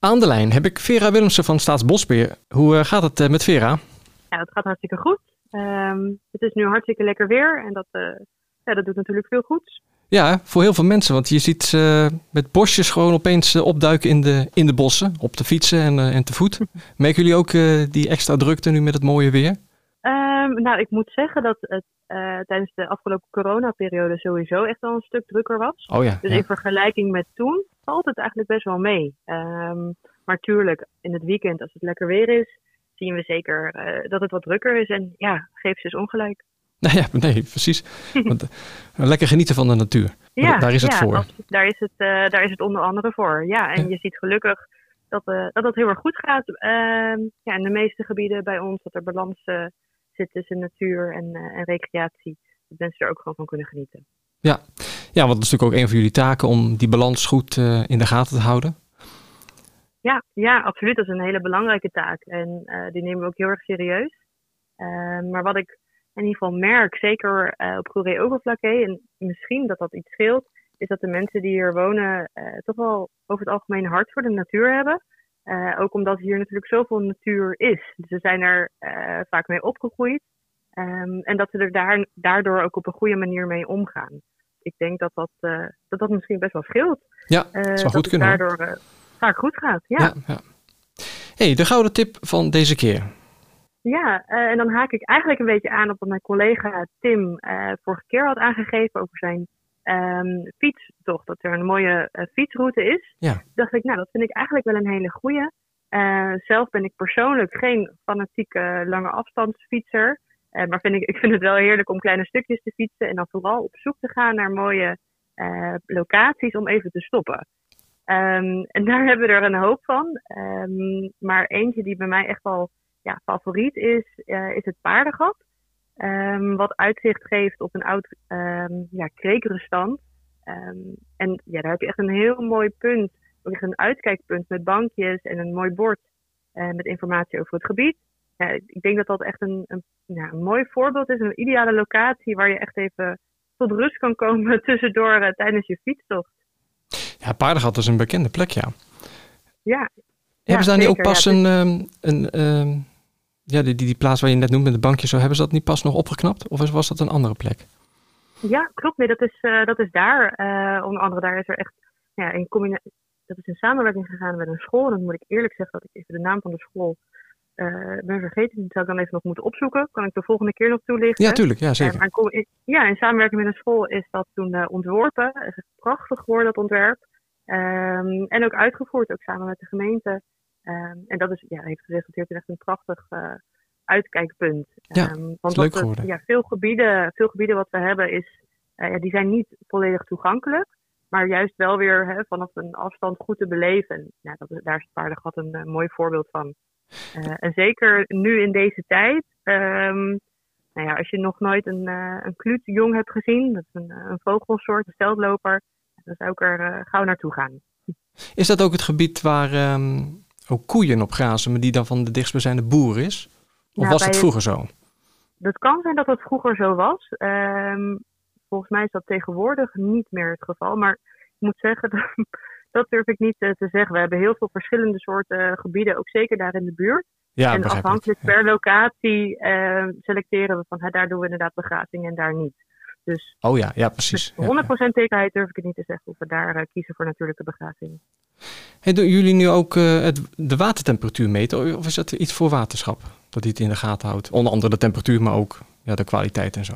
Aan de lijn heb ik Vera Willemsen van Staatsbosbeheer. Hoe eh, gaat het eh, met Vera? Ja, het gaat hartstikke goed. Ehm, het is nu hartstikke lekker weer en dat, uh, ja, dat doet natuurlijk veel goeds. Ja, voor heel veel mensen. Want je ziet met bosjes gewoon opeens opduiken in de, in de bossen. Op de fietsen en, en te voet. Merken jullie ook die extra drukte nu met het mooie weer? Um, nou, ik moet zeggen dat het tijdens de afgelopen coronaperiode sowieso echt wel een stuk drukker was. Oh ja, dus in vergelijking met toen valt het eigenlijk best wel mee. Um, maar tuurlijk, in het weekend, als het lekker weer is, zien we zeker uh, dat het wat drukker is. En ja, geef ze eens ongelijk. Nou ja, nee, precies. Want, uh, lekker genieten van de natuur. Ja, daar is het ja, voor. daar, is het, uh, daar is het onder andere voor. Ja, en je ziet gelukkig dat, dat het heel erg goed gaat. Ehm, ja, in de meeste gebieden bij ons, dat er balans zit tussen natuur en, en recreatie. Dat mensen er ook gewoon van kunnen genieten. Ja, ja, want dat is natuurlijk ook een van jullie taken om die balans goed uh, in de gaten te houden. Ja, ja, absoluut. Dat is een hele belangrijke taak. En uh, die nemen we ook heel erg serieus. Uh, maar wat ik in ieder geval merk, zeker op Goeree Overflakke, en misschien dat dat iets scheelt, is dat de mensen die hier wonen toch wel over het algemeen hard voor de natuur hebben. Ook omdat hier natuurlijk zoveel natuur is. Dus ze zijn er vaak mee opgegroeid. Um, en dat ze er daar, daardoor ook op een goede manier mee omgaan. Ik denk dat dat, uh, dat, dat misschien best wel scheelt. Ja, dat zou goed kunnen. daardoor vaak goed gaat. Ja. ja, ja. hey, de gouden tip van deze keer. Ja, en dan haak ik eigenlijk een beetje aan op wat mijn collega Tim vorige keer had aangegeven over zijn um, fietstocht. Dat er een mooie fietsroute is. Ja. dacht ik, nou, dat vind ik eigenlijk wel een hele goeie. zelf ben ik persoonlijk geen fanatieke lange afstandsfietser. Uh, maar vind ik, ik vind het wel heerlijk om kleine stukjes te fietsen en dan vooral op zoek te gaan naar mooie locaties om even te stoppen. Um, en daar hebben we er een hoop van. Um, maar eentje die bij mij echt wel ja, favoriet is, is het paardengat. Um, wat uitzicht geeft op een oud ja, kreekrestant. en ja, daar heb je echt een heel mooi punt. Ook echt een uitkijkpunt met bankjes en een mooi bord met informatie over het gebied ja, ik denk dat dat echt een, een, ja, een mooi voorbeeld is. Een ideale locatie waar je echt even tot rust kan komen tussendoor uh, tijdens je fietstocht. Ja, Paardengat is een bekende plek, ja. Ja. Hebben ze daar niet ook pas een, um, een um, ja, die, die, die plaats waar je net noemt met het bankje zo, hebben ze dat niet pas nog opgeknapt? Of was dat een andere plek? Ja, klopt. Nee, dat is, uh, dat is daar. Uh, onder andere daar is er echt ja, in combinatie. Dat is in samenwerking gegaan met een school. En dan moet ik eerlijk zeggen dat ik even de naam van de school uh, ben vergeten. Die zou ik dan even nog moeten opzoeken. Kan ik de volgende keer nog toelichten? Ja, tuurlijk. Ja, zeker. In, ja, in samenwerking met een school is dat toen ontworpen. Het is prachtig geworden, dat ontwerp. Um, en ook uitgevoerd, ook samen met de gemeente. Um, en dat is, ja, heeft geresulteerd in echt een prachtig uitkijkpunt. Ja, um, want leuk geworden. ja, veel, gebieden, veel gebieden wat we hebben, is, ja, die zijn niet volledig toegankelijk. Maar juist wel weer hè, vanaf een afstand goed te beleven. Dat is, daar is het paardengat een mooi voorbeeld van. En zeker nu in deze tijd. Um, nou ja, als je nog nooit een, een kluutjong hebt gezien, dat is een, een vogelsoort, een steltloper, dan zou ik er gauw naartoe gaan. Is dat ook het gebied waar um, ook koeien op grazen, maar die dan van de dichtstbijzijnde boer is? Of was dat bij- vroeger zo? Dat kan zijn dat het vroeger zo was. Um, volgens mij is dat tegenwoordig niet meer het geval. Maar ik moet zeggen, dat, dat durf ik niet uh, te zeggen. We hebben heel veel verschillende soorten uh, gebieden, ook zeker daar in de buurt. Ja, en afhankelijk Ja. per locatie uh, selecteren we van hè, daar doen we inderdaad begrazing en daar niet. Dus Oh ja, ja precies. met Ja, 100% ja. zekerheid durf ik het niet te zeggen of we daar uh, kiezen voor natuurlijke begrazing. Hey, doen jullie nu ook eh, het, de watertemperatuur meten? Of is dat iets voor waterschap? Dat die het in de gaten houdt? Onder andere de temperatuur, maar ook ja, de kwaliteit en zo.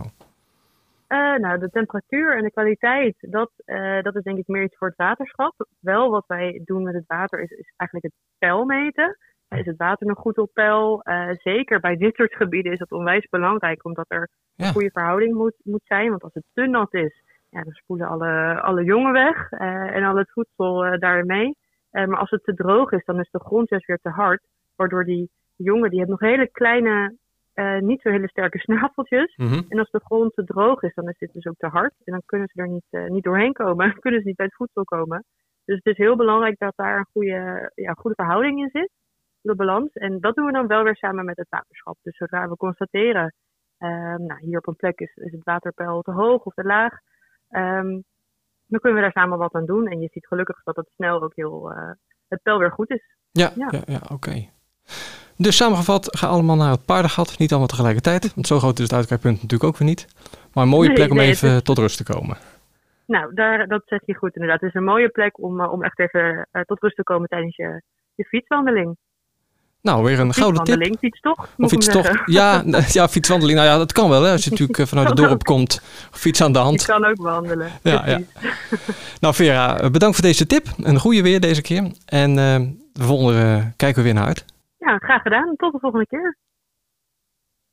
Uh, nou, de temperatuur en de kwaliteit, dat, uh, dat is denk ik meer iets voor het waterschap. Wel wat wij doen met het water is, is eigenlijk het peil meten. Is het water nog goed op peil? Uh, zeker bij dit soort gebieden is dat onwijs belangrijk, omdat er Ja. een goede verhouding moet, moet zijn. Want als het te nat is, ja, dan spoelen alle, alle jongen weg uh, en al het voedsel uh, daarmee. Uh, maar als het te droog is, dan is de grond juist weer te hard. Waardoor die jongen, die hebben nog hele kleine, uh, niet zo hele sterke snaveltjes. Mhm. En als de grond te droog is, dan is dit dus ook te hard. En dan kunnen ze er niet, uh, niet doorheen komen. Dan kunnen ze niet bij het voedsel komen. Dus het is heel belangrijk dat daar een goede, ja, goede verhouding in zit. De balans. En dat doen we dan wel weer samen met het waterschap. Dus zodra we constateren, um, nou, hier op een plek is, is het waterpeil te hoog of te laag. Um, dan kunnen we daar samen wat aan doen. En je ziet gelukkig dat het snel ook heel, uh, het wel weer goed is. Ja, ja. ja, oké. Dus samengevat, ga allemaal naar het paardengat. Niet allemaal tegelijkertijd, want zo groot is het uitkijkpunt natuurlijk ook weer niet. Maar een mooie plek om even tot rust te komen. Nou, daar, dat zeg je goed inderdaad. Het is een mooie plek om, om echt even tot rust te komen tijdens je, je fietswandeling. Nou, weer een gouden tip. fietstocht. Of toch? Ja, ja, fietswandeling. Nou ja, dat kan wel. Hè. Als je natuurlijk eh, vanuit het dorp komt, fiets aan de hand. Je kan ook wandelen. Ja, ja. Nou, Vera, eh, bedankt voor deze tip. Een goede weer deze keer. En uh, de volgende kijken we weer naar uit. Ja, graag gedaan. Tot de volgende keer.